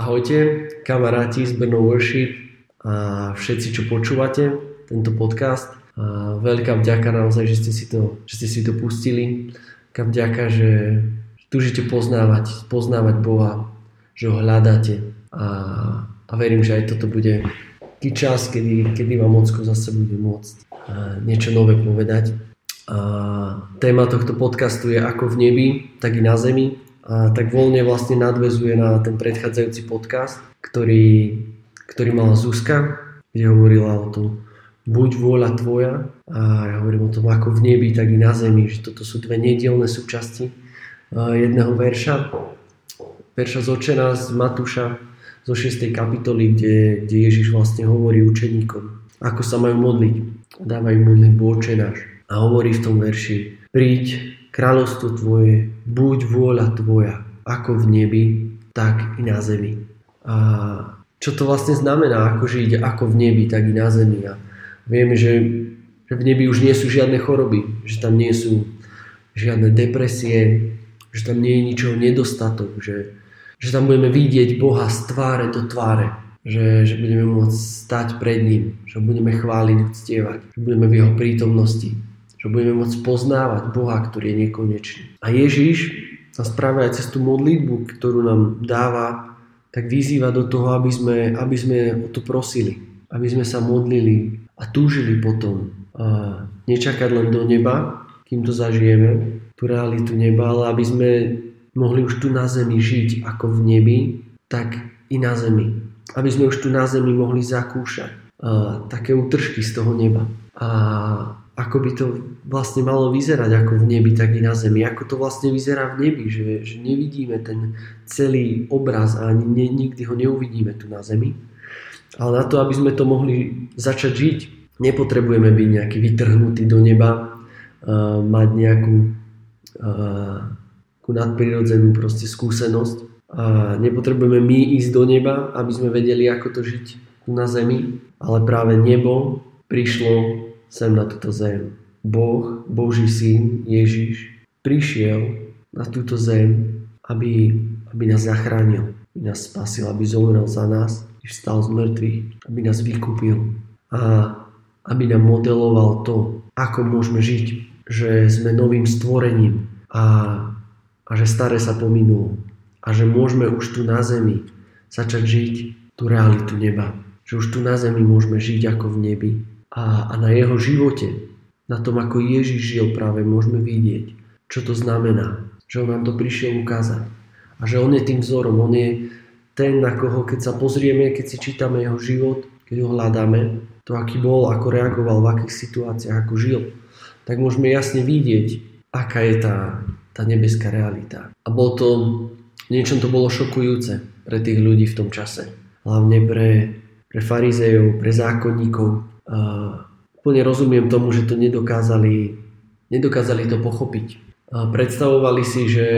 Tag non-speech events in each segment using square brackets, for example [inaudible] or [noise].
Ahojte, kamaráti z Brno Worship a všetci, čo počúvate tento podcast. A veľká vďaka naozaj, že ste si to, že ste si to pustili. Veľká vďaka, že túžite poznávať, poznávať Boha, že ho hľadáte. A, a verím, že aj toto bude taký čas, kedy, kedy vám Ocko zase bude môcť niečo nové povedať. A téma tohto podcastu je ako v nebi, tak i na zemi a tak voľne vlastne nadvezuje na ten predchádzajúci podcast, ktorý, ktorý mala Zuzka, kde hovorila o tom, buď vôľa tvoja a ja hovorím o tom ako v nebi, tak i na zemi, že toto sú dve nedielne súčasti jedného verša. Verša z očena z Matúša zo 6. kapitoly, kde, kde Ježiš vlastne hovorí učeníkom, ako sa majú modliť. Dávajú modlitbu očenáš. A hovorí v tom verši, príď kráľovstvo Tvoje, buď vôľa Tvoja, ako v nebi, tak i na zemi. A čo to vlastne znamená, ako žiť ako v nebi, tak i na zemi. A vieme, že, že v nebi už nie sú žiadne choroby, že tam nie sú žiadne depresie, že tam nie je ničoho nedostatok, že, že tam budeme vidieť Boha z tváre do tváre, že, že budeme môcť stať pred ním, že budeme chváliť, uctievať, že budeme v jeho prítomnosti, že budeme môcť poznávať Boha, ktorý je nekonečný. A Ježiš nás práve aj cez tú modlitbu, ktorú nám dáva, tak vyzýva do toho, aby sme, aby sme o to prosili, aby sme sa modlili a túžili potom a nečakať len do neba, kým to zažijeme, tú realitu neba, ale aby sme mohli už tu na zemi žiť ako v nebi, tak i na zemi. Aby sme už tu na zemi mohli zakúšať uh, také útržky z toho neba. A ako by to vlastne malo vyzerať ako v nebi, tak i na zemi. Ako to vlastne vyzerá v nebi, že, že nevidíme ten celý obraz a ani ne, nikdy ho neuvidíme tu na zemi. Ale na to, aby sme to mohli začať žiť, nepotrebujeme byť nejaký vytrhnutý do neba, uh, mať nejakú uh, nadprirodzenú proste skúsenosť. A nepotrebujeme my ísť do neba, aby sme vedeli, ako to žiť tu na zemi, ale práve nebo prišlo sem na túto zem. Boh, Boží syn, Ježiš, prišiel na túto zem, aby, aby nás zachránil, aby nás spasil, aby zomrel za nás, aby vstal z mŕtvych, aby nás vykúpil a aby nám modeloval to, ako môžeme žiť, že sme novým stvorením a, a že staré sa pominulo a že môžeme už tu na zemi začať žiť tú realitu neba. Že už tu na zemi môžeme žiť ako v nebi a, a na jeho živote, na tom, ako Ježiš žil práve, môžeme vidieť, čo to znamená. Že on nám to prišiel ukázať. A že on je tým vzorom, on je ten, na koho keď sa pozrieme, keď si čítame jeho život, keď ho hľadáme, to aký bol, ako reagoval, v akých situáciách, ako žil, tak môžeme jasne vidieť, aká je tá, tá nebeská realita. A bol to, niečom to bolo šokujúce pre tých ľudí v tom čase. Hlavne pre, pre farizejov, pre zákonníkov, Úplne rozumiem tomu, že to nedokázali, nedokázali to pochopiť. Predstavovali si, že,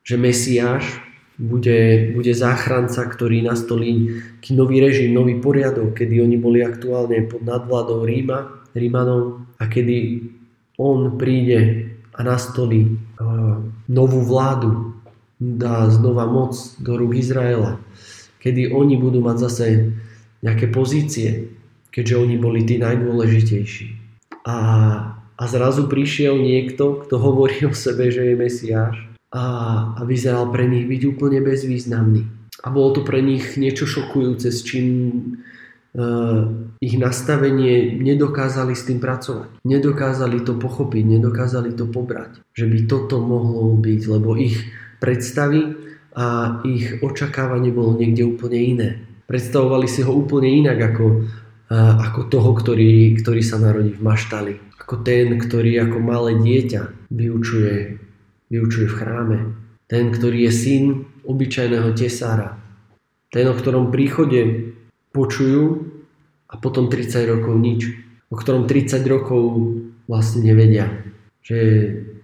že Mesiáš bude, bude záchranca, ktorý nastolí nový režim, nový poriadok, kedy oni boli aktuálne pod nadvládou Ríma, Rímanom a kedy on príde a nastolí novú vládu, dá znova moc do rúk Izraela, kedy oni budú mať zase nejaké pozície, keďže oni boli tí najdôležitejší. A, a zrazu prišiel niekto, kto hovorí o sebe, že je Mesiáš a, a vyzeral pre nich byť úplne bezvýznamný. A bolo to pre nich niečo šokujúce, s čím uh, ich nastavenie nedokázali s tým pracovať. Nedokázali to pochopiť, nedokázali to pobrať. Že by toto mohlo byť, lebo ich predstavy a ich očakávanie bolo niekde úplne iné. Predstavovali si ho úplne inak ako ako toho, ktorý, ktorý sa narodí v maštali. Ako ten, ktorý ako malé dieťa vyučuje, vyučuje v chráme. Ten, ktorý je syn obyčajného tesára. Ten, o ktorom príchode počujú a potom 30 rokov nič. O ktorom 30 rokov vlastne nevedia. Že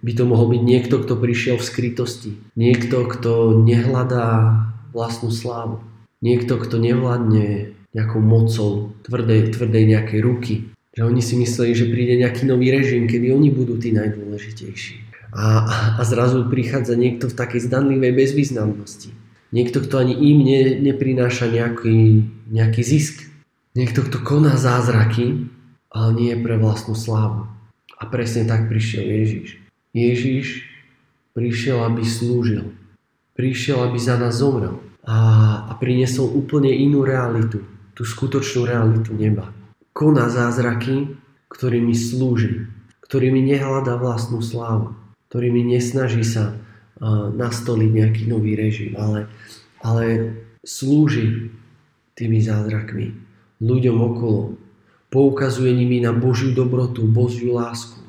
by to mohol byť niekto, kto prišiel v skrytosti. Niekto, kto nehľadá vlastnú slávu. Niekto, kto nevládne nejakou mocou tvrdej, tvrdej nejakej ruky. Že oni si mysleli, že príde nejaký nový režim, kedy oni budú tí najdôležitejší. A, a zrazu prichádza niekto v takej zdanlivej bezvýznamnosti. Niekto, kto ani im ne, neprináša nejaký, nejaký zisk. Niekto, kto koná zázraky, ale nie pre vlastnú slávu. A presne tak prišiel Ježiš. Ježiš prišiel, aby slúžil. Prišiel, aby za nás zomrel. A, a priniesol úplne inú realitu. Tú skutočnú realitu neba. Koná zázraky, ktorými slúži. Ktorými nehľadá vlastnú slávu. Ktorými nesnaží sa nastoliť nejaký nový režim, ale, ale slúži tými zázrakmi ľuďom okolo. Poukazuje nimi na Božiu dobrotu, Božiu lásku.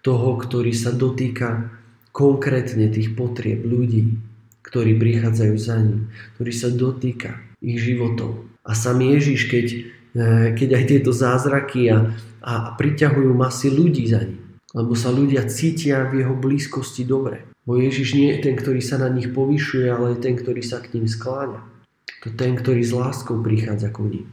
Toho, ktorý sa dotýka konkrétne tých potrieb ľudí, ktorí prichádzajú za ním, ktorý sa dotýka ich životov. A sám Ježiš, keď, e, keď aj tieto zázraky a, a priťahujú masy ľudí za ním, lebo sa ľudia cítia v jeho blízkosti dobre. Bo Ježiš nie je ten, ktorý sa na nich povyšuje, ale je ten, ktorý sa k ním skláňa. To ten, ktorý s láskou prichádza ku ním.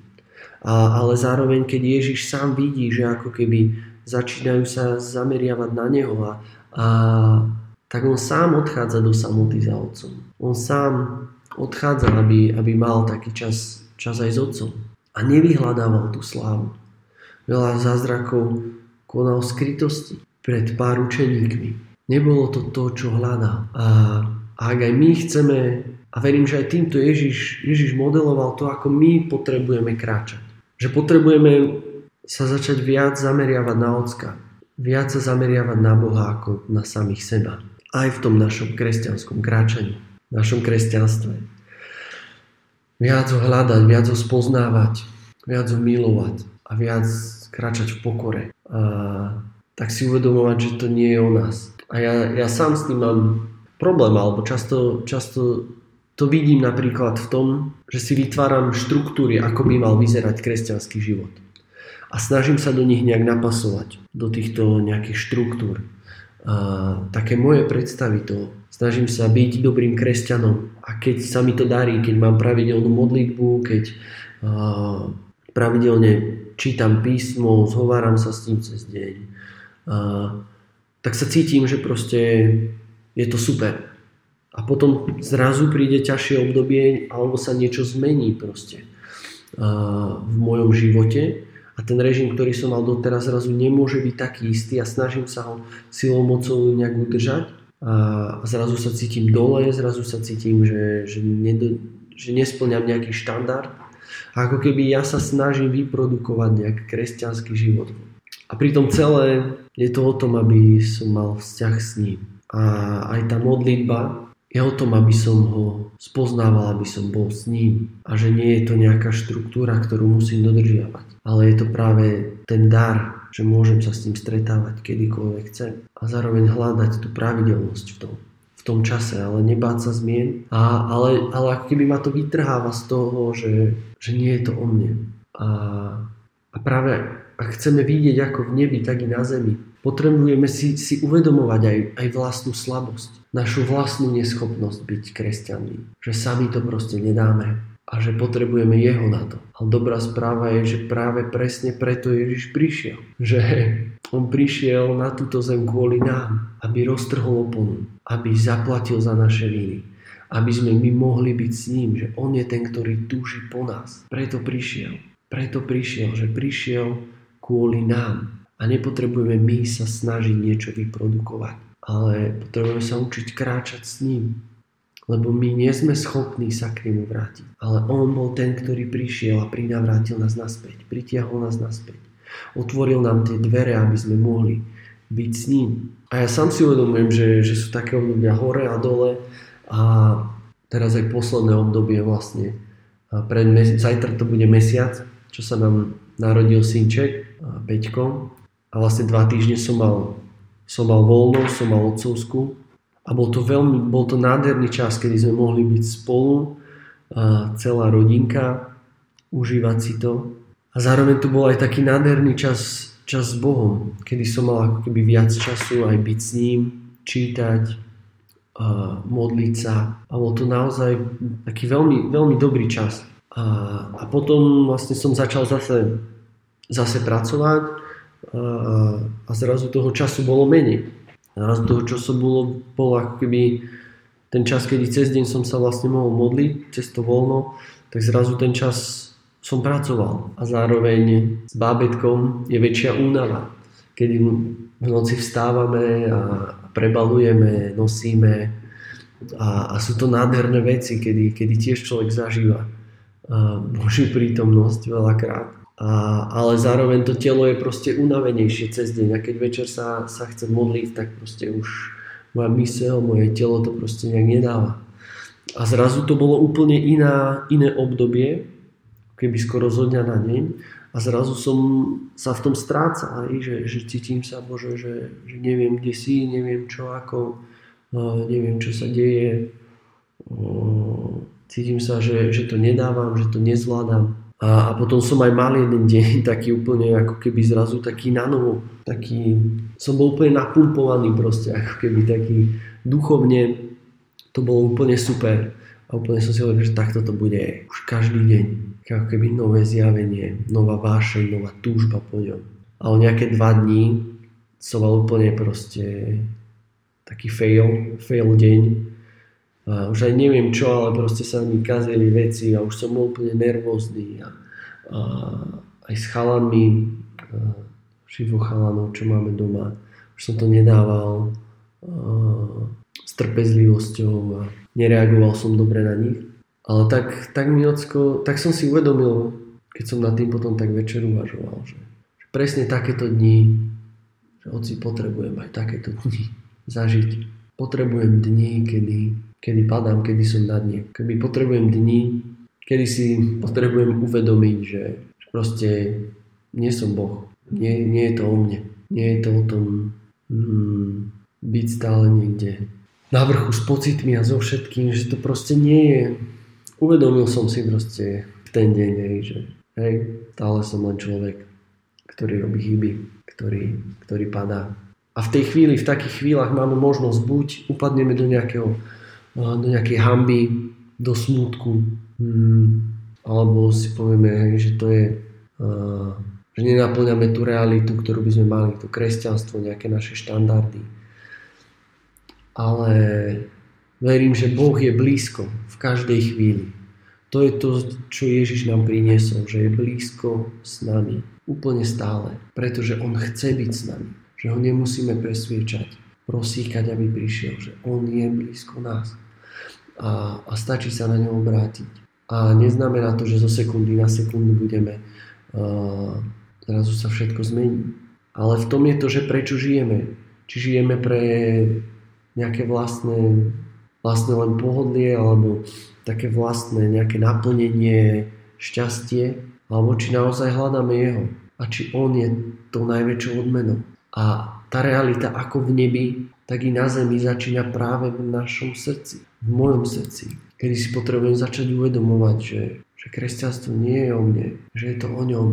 A, ale zároveň, keď Ježiš sám vidí, že ako keby začínajú sa zameriavať na Neho a, a tak on sám odchádza do samoty za otcom. On sám odchádza, aby, aby mal taký čas, čas aj s otcom. A nevyhľadával tú slávu. Veľa zázrakov konal v skrytosti pred pár učeníkmi. Nebolo to to, čo hľadá. A, a ak aj my chceme, a verím, že aj týmto Ježiš, Ježiš modeloval to, ako my potrebujeme kráčať. Že potrebujeme sa začať viac zameriavať na Ocka. Viac sa zameriavať na Boha ako na samých seba. Aj v tom našom kresťanskom kráčaní. V našom kresťanstve. Viac ho hľadať, viac ho spoznávať, viac ho milovať a viac kráčať v pokore. A tak si uvedomovať, že to nie je o nás a ja, ja sám s tým mám problém, alebo často, často to vidím napríklad v tom, že si vytváram štruktúry, ako by mal vyzerať kresťanský život. A snažím sa do nich nejak napasovať, do týchto nejakých štruktúr. A také moje predstavy to. Snažím sa byť dobrým kresťanom a keď sa mi to darí, keď mám pravidelnú modlitbu, keď pravidelne čítam písmo, zhováram sa s tým cez deň, tak sa cítim, že proste je to super. A potom zrazu príde ťažšie obdobie alebo sa niečo zmení proste v mojom živote a ten režim, ktorý som mal doteraz zrazu nemôže byť taký istý a snažím sa ho silou mocou nejak udržať a zrazu sa cítim dole, zrazu sa cítim, že, že, nedo, že nesplňam nejaký štandard a ako keby ja sa snažím vyprodukovať nejaký kresťanský život. A pritom celé je to o tom, aby som mal vzťah s ním. A aj tá modlitba je o tom, aby som ho spoznával, aby som bol s ním. A že nie je to nejaká štruktúra, ktorú musím dodržiavať. Ale je to práve ten dar, že môžem sa s ním stretávať kedykoľvek chcem. A zároveň hľadať tú pravidelnosť v tom v tom čase, ale nebáť sa zmien. A, ale, ale ako keby ma to vytrháva z toho, že, že nie je to o mne. A, a práve ak chceme vidieť ako v nebi, tak i na zemi, potrebujeme si, si uvedomovať aj, aj vlastnú slabosť, našu vlastnú neschopnosť byť kresťanmi. Že sami to proste nedáme a že potrebujeme jeho na to. Ale dobrá správa je, že práve presne preto Ježiš prišiel. Že on prišiel na túto zem kvôli nám, aby roztrhol oponu, aby zaplatil za naše viny, aby sme my mohli byť s ním, že on je ten, ktorý túži po nás. Preto prišiel. Preto prišiel, že prišiel kvôli nám. A nepotrebujeme my sa snažiť niečo vyprodukovať, ale potrebujeme sa učiť kráčať s ním. Lebo my nie sme schopní sa k nemu vrátiť. Ale on bol ten, ktorý prišiel a prinavrátil nás naspäť. Pritiahol nás naspäť. Otvoril nám tie dvere, aby sme mohli byť s ním. A ja sám si uvedomujem, že, že sú také obdobia hore a dole a teraz aj posledné obdobie vlastne. A pred mes- zajtra to bude mesiac, čo sa nám narodil synček Peťko a vlastne dva týždne som mal, som mal voľno, som mal otcovskú a bol to veľmi, bol to nádherný čas, kedy sme mohli byť spolu, celá rodinka, užívať si to. A zároveň tu bol aj taký nádherný čas, čas s Bohom, kedy som mal ako keby viac času aj byť s ním, čítať, a modliť sa. A bol to naozaj taký veľmi, veľmi dobrý čas. A, a potom vlastne som začal zase zase pracovať a, a zrazu toho času bolo menej. Zrazu toho času bolo, bolo ako keby ten čas, kedy cez deň som sa vlastne mohol modliť, cez to voľno, tak zrazu ten čas som pracoval a zároveň s bábetkom je väčšia únava, kedy v noci vstávame a prebalujeme, nosíme a, a sú to nádherné veci, kedy, kedy tiež človek zažíva Božiu prítomnosť veľakrát. A, ale zároveň to telo je proste unavenejšie cez deň a keď večer sa, sa chce modliť, tak proste už moja mysel, moje telo to proste nejak nedáva. A zrazu to bolo úplne iná, iné obdobie, keby skoro zo dňa na deň a zrazu som sa v tom strácal, že, že cítim sa, Bože, že, že neviem, kde si, neviem čo, ako, neviem, čo sa deje, cítim sa, že, že to nedávam, že to nezvládam. A, a potom som aj mal jeden deň [laughs] taký úplne ako keby zrazu taký na novo, taký, som bol úplne napumpovaný proste, [laughs] ako keby taký duchovne, to bolo úplne super. A úplne som si hovoril, že takto to bude už každý deň. Ako keby nové zjavenie, nová vášeň, nová túžba po ňom. A o nejaké dva dní som mal úplne proste taký fail, fail deň. A už aj neviem čo, ale proste sa mi kazili veci a už som bol úplne nervózny. A, a aj s chalanmi, šivo chalanov, čo máme doma, už som to nedával a, s trpezlivosťou a nereagoval som dobre na nich. Ale tak, tak mi ocko, tak som si uvedomil, keď som nad tým potom tak večer uvažoval, že, že presne takéto dni, že oci potrebujem aj takéto dni zažiť. Potrebujem dni, kedy, kedy padám, kedy som na dne. Keby potrebujem dni, kedy si potrebujem uvedomiť, že proste nie som Boh. Nie, nie je to o mne. Nie je to o tom hmm, byť stále niekde na vrchu s pocitmi a so všetkým, že to proste nie je. Uvedomil som si proste v ten deň, hej, že hej, stále som len človek, ktorý robí chyby, ktorý, ktorý padá. A v tej chvíli, v takých chvíľach máme možnosť buď upadneme do nejakého, do nejakej hamby, do smutku, hmm, alebo si povieme, že to je, uh, že nenaplňame tú realitu, ktorú by sme mali, to kresťanstvo, nejaké naše štandardy ale verím, že Boh je blízko v každej chvíli. To je to, čo Ježiš nám priniesol, že je blízko s nami. Úplne stále. Pretože On chce byť s nami. Že ho nemusíme presviečať, prosíkať, aby prišiel. Že On je blízko nás. A, a stačí sa na ňo obrátiť. A neznamená to, že zo sekundy na sekundu budeme uh, zrazu sa všetko zmení. Ale v tom je to, že prečo žijeme. Či žijeme pre nejaké vlastné, vlastné len pohodlie alebo také vlastné nejaké naplnenie, šťastie, alebo či naozaj hľadáme jeho a či on je tou najväčšou odmenou. A tá realita ako v nebi, tak i na zemi začína práve v našom srdci, v mojom srdci, kedy si potrebujem začať uvedomovať, že, že kresťanstvo nie je o mne, že je to o ňom,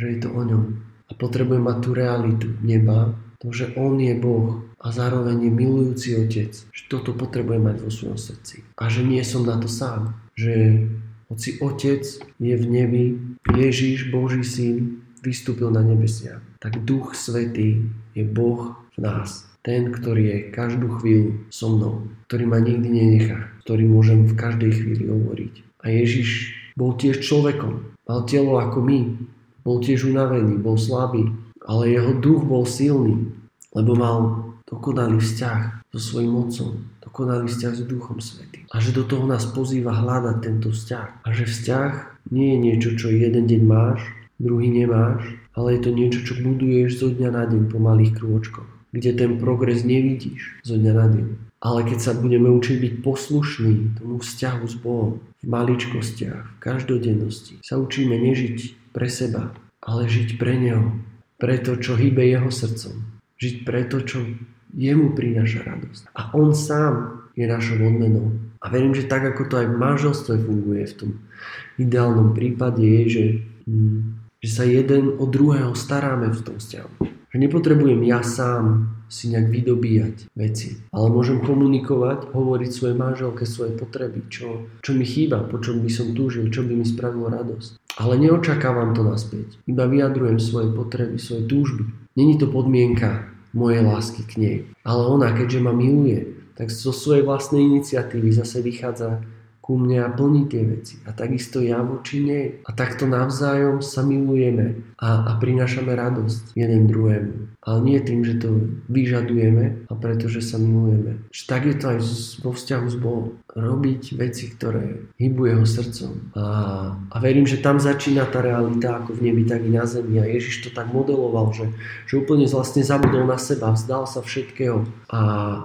že je to o ňom. A potrebujem mať tú realitu neba, to, že on je Boh, a zároveň je milujúci otec, že toto potrebujem mať vo svojom srdci. A že nie som na to sám. Že hoci otec je v nebi, Ježíš, Boží syn, vystúpil na nebesia, tak Duch Svetý je Boh v nás. Ten, ktorý je každú chvíľu so mnou, ktorý ma nikdy nenechá, ktorý môžem v každej chvíli hovoriť. A Ježiš bol tiež človekom, mal telo ako my, bol tiež unavený, bol slabý, ale jeho duch bol silný, lebo mal dokonalý vzťah so svojím Otcom, dokonalý vzťah s Duchom Svetým. A že do toho nás pozýva hľadať tento vzťah. A že vzťah nie je niečo, čo jeden deň máš, druhý nemáš, ale je to niečo, čo buduješ zo dňa na deň po malých krôčkoch, kde ten progres nevidíš zo dňa na deň. Ale keď sa budeme učiť byť poslušní tomu vzťahu s Bohom, v maličkostiach, v každodennosti, sa učíme nežiť pre seba, ale žiť pre Neho, pre to, čo hýbe Jeho srdcom. Žiť pre to, čo jemu prináša radosť. A on sám je našou odmenou. A verím, že tak ako to aj v manželstve funguje v tom ideálnom prípade je, že, hm, že sa jeden od druhého staráme v tom vzťahu. Že nepotrebujem ja sám si nejak vydobíjať veci, ale môžem komunikovať, hovoriť svojej manželke svoje potreby, čo, čo mi chýba, po čom by som túžil, čo by mi spravilo radosť. Ale neočakávam to naspäť, iba vyjadrujem svoje potreby, svoje túžby. Není to podmienka, mojej lásky k nej. Ale ona, keďže ma miluje, tak zo svojej vlastnej iniciatívy zase vychádza ku mne a plní tie veci. A takisto ja voči nej. A takto navzájom sa milujeme a, a prinášame radosť jeden druhému. Ale nie tým, že to vyžadujeme a pretože sa milujeme. Že tak je to aj vo vzťahu s Bohom. Robiť veci, ktoré hýbu jeho srdcom. A, a verím, že tam začína tá realita ako v nebi, tak i na zemi. A Ježiš to tak modeloval, že, že úplne vlastne zabudol na seba, vzdal sa všetkého a,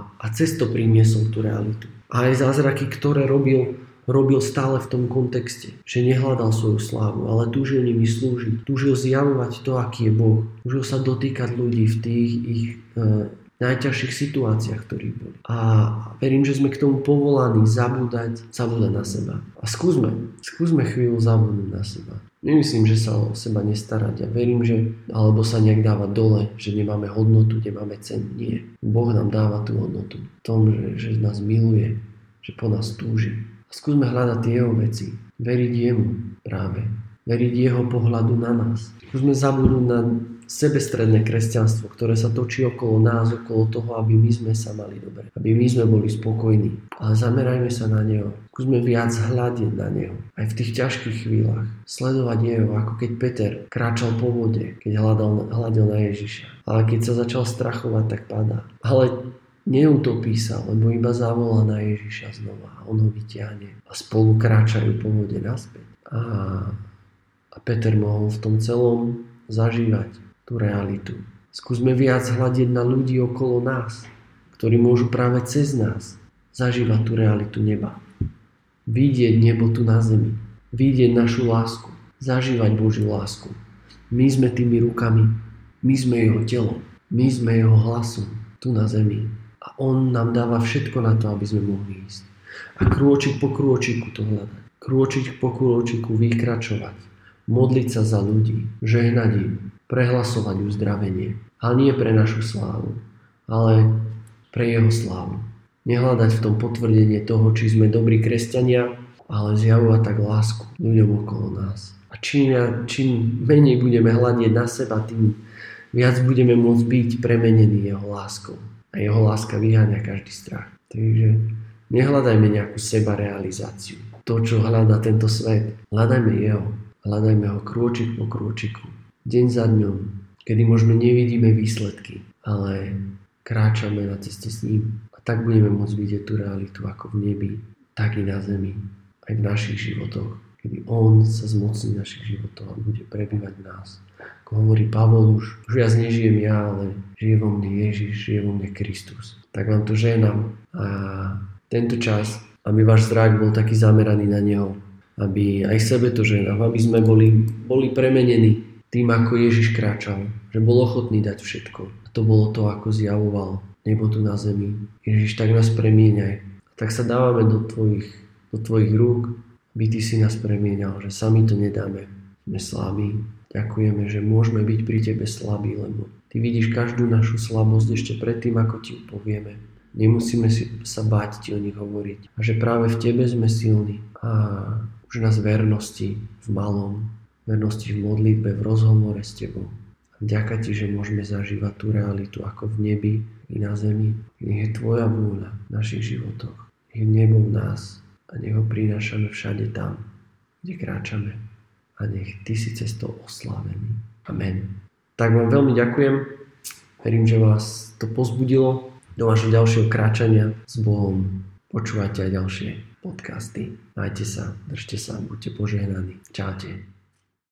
a cez to priniesol tú realitu. A aj zázraky, ktoré robil, robil stále v tom kontexte, že nehľadal svoju slávu, ale túžil nimi slúžiť, túžil zjavovať to, aký je Boh, túžil sa dotýkať ľudí v tých ich e, najťažších situáciách, ktorých boli. A verím, že sme k tomu povolaní zabúdať, zabúdať na seba. A skúsme, skúsme chvíľu zabúdať na seba. Nemyslím, že sa o seba nestarať. Ja verím, že alebo sa nejak dáva dole, že nemáme hodnotu, nemáme cen. Nie. Boh nám dáva tú hodnotu. V tom, že, že nás miluje, že po nás túži. A skúsme hľadať jeho veci. Veriť jemu práve. Veriť jeho pohľadu na nás. Skúsme zabudnúť na sebestredné kresťanstvo, ktoré sa točí okolo nás, okolo toho, aby my sme sa mali dobre, aby my sme boli spokojní. Ale zamerajme sa na Neho. Skúsme viac hľadiť na Neho. Aj v tých ťažkých chvíľach. Sledovať Jeho, ako keď Peter kráčal po vode, keď hľadal, hľadil na Ježiša. Ale keď sa začal strachovať, tak padá. Ale neutopí sa, lebo iba zavolá na Ježiša znova on ho vyťahne a spolu kráčajú po vode naspäť. A, a Peter mohol v tom celom zažívať tú realitu. Skúsme viac hľadiť na ľudí okolo nás, ktorí môžu práve cez nás zažívať tú realitu neba. Vidieť nebo tu na zemi, vidieť našu lásku, zažívať Božiu lásku. My sme tými rukami, my sme jeho telom, my sme jeho hlasom tu na zemi. A on nám dáva všetko na to, aby sme mohli ísť. A krôčik po krôčiku to hľadať. Krôčik po krôčiku vykračovať. Modliť sa za ľudí, žehnať im, prehlasovať uzdravenie. Ale nie pre našu slávu, ale pre jeho slávu. Nehľadať v tom potvrdenie toho, či sme dobrí kresťania, ale zjavovať tak lásku ľuďom okolo nás. A čím, čím menej budeme hľadieť na seba, tým viac budeme môcť byť premenení jeho láskou. A jeho láska vyháňa každý strach. Takže nehľadajme nejakú seba realizáciu. To, čo hľadá tento svet, hľadajme jeho. Hľadajme ho krôčik po krôčiku deň za dňom, kedy možno nevidíme výsledky, ale kráčame na ceste s ním. A tak budeme môcť vidieť tú realitu ako v nebi, tak i na zemi, aj v našich životoch, kedy On sa zmocní našich životov a bude prebývať v nás. Ako hovorí Pavol už, už ja nežijem ja, ale žije vo mne Ježiš, žije vo mne Kristus. Tak vám to ženám a tento čas, aby váš zrak bol taký zameraný na Neho, aby aj sebe to ženám, aby sme boli, boli premenení tým, ako Ježiš kráčal, že bol ochotný dať všetko. A to bolo to, ako zjavoval nebo tu na zemi. Ježiš, tak nás premieňaj. Tak sa dávame do tvojich, do tvojich rúk, aby ty si nás premieňal, že sami to nedáme. Sme slabí. Ďakujeme, že môžeme byť pri tebe slabí, lebo ty vidíš každú našu slabosť ešte predtým, ako ti ju povieme. Nemusíme si sa báť ti o nich hovoriť. A že práve v tebe sme silní. A už nás vernosti v malom vernosti v modlitbe, v rozhovore s Tebou. A ďaká Ti, že môžeme zažívať tú realitu ako v nebi i na zemi. Nech je Tvoja vôľa v našich životoch. Je nebo v nás a nech ho prinášame všade tam, kde kráčame. A nech Ty si cestou oslávený. Amen. Tak vám veľmi ďakujem. Verím, že vás to pozbudilo do vašho ďalšieho kráčania s Bohom. Počúvajte aj ďalšie podcasty. Majte sa, držte sa, buďte požehnaní. Čaute.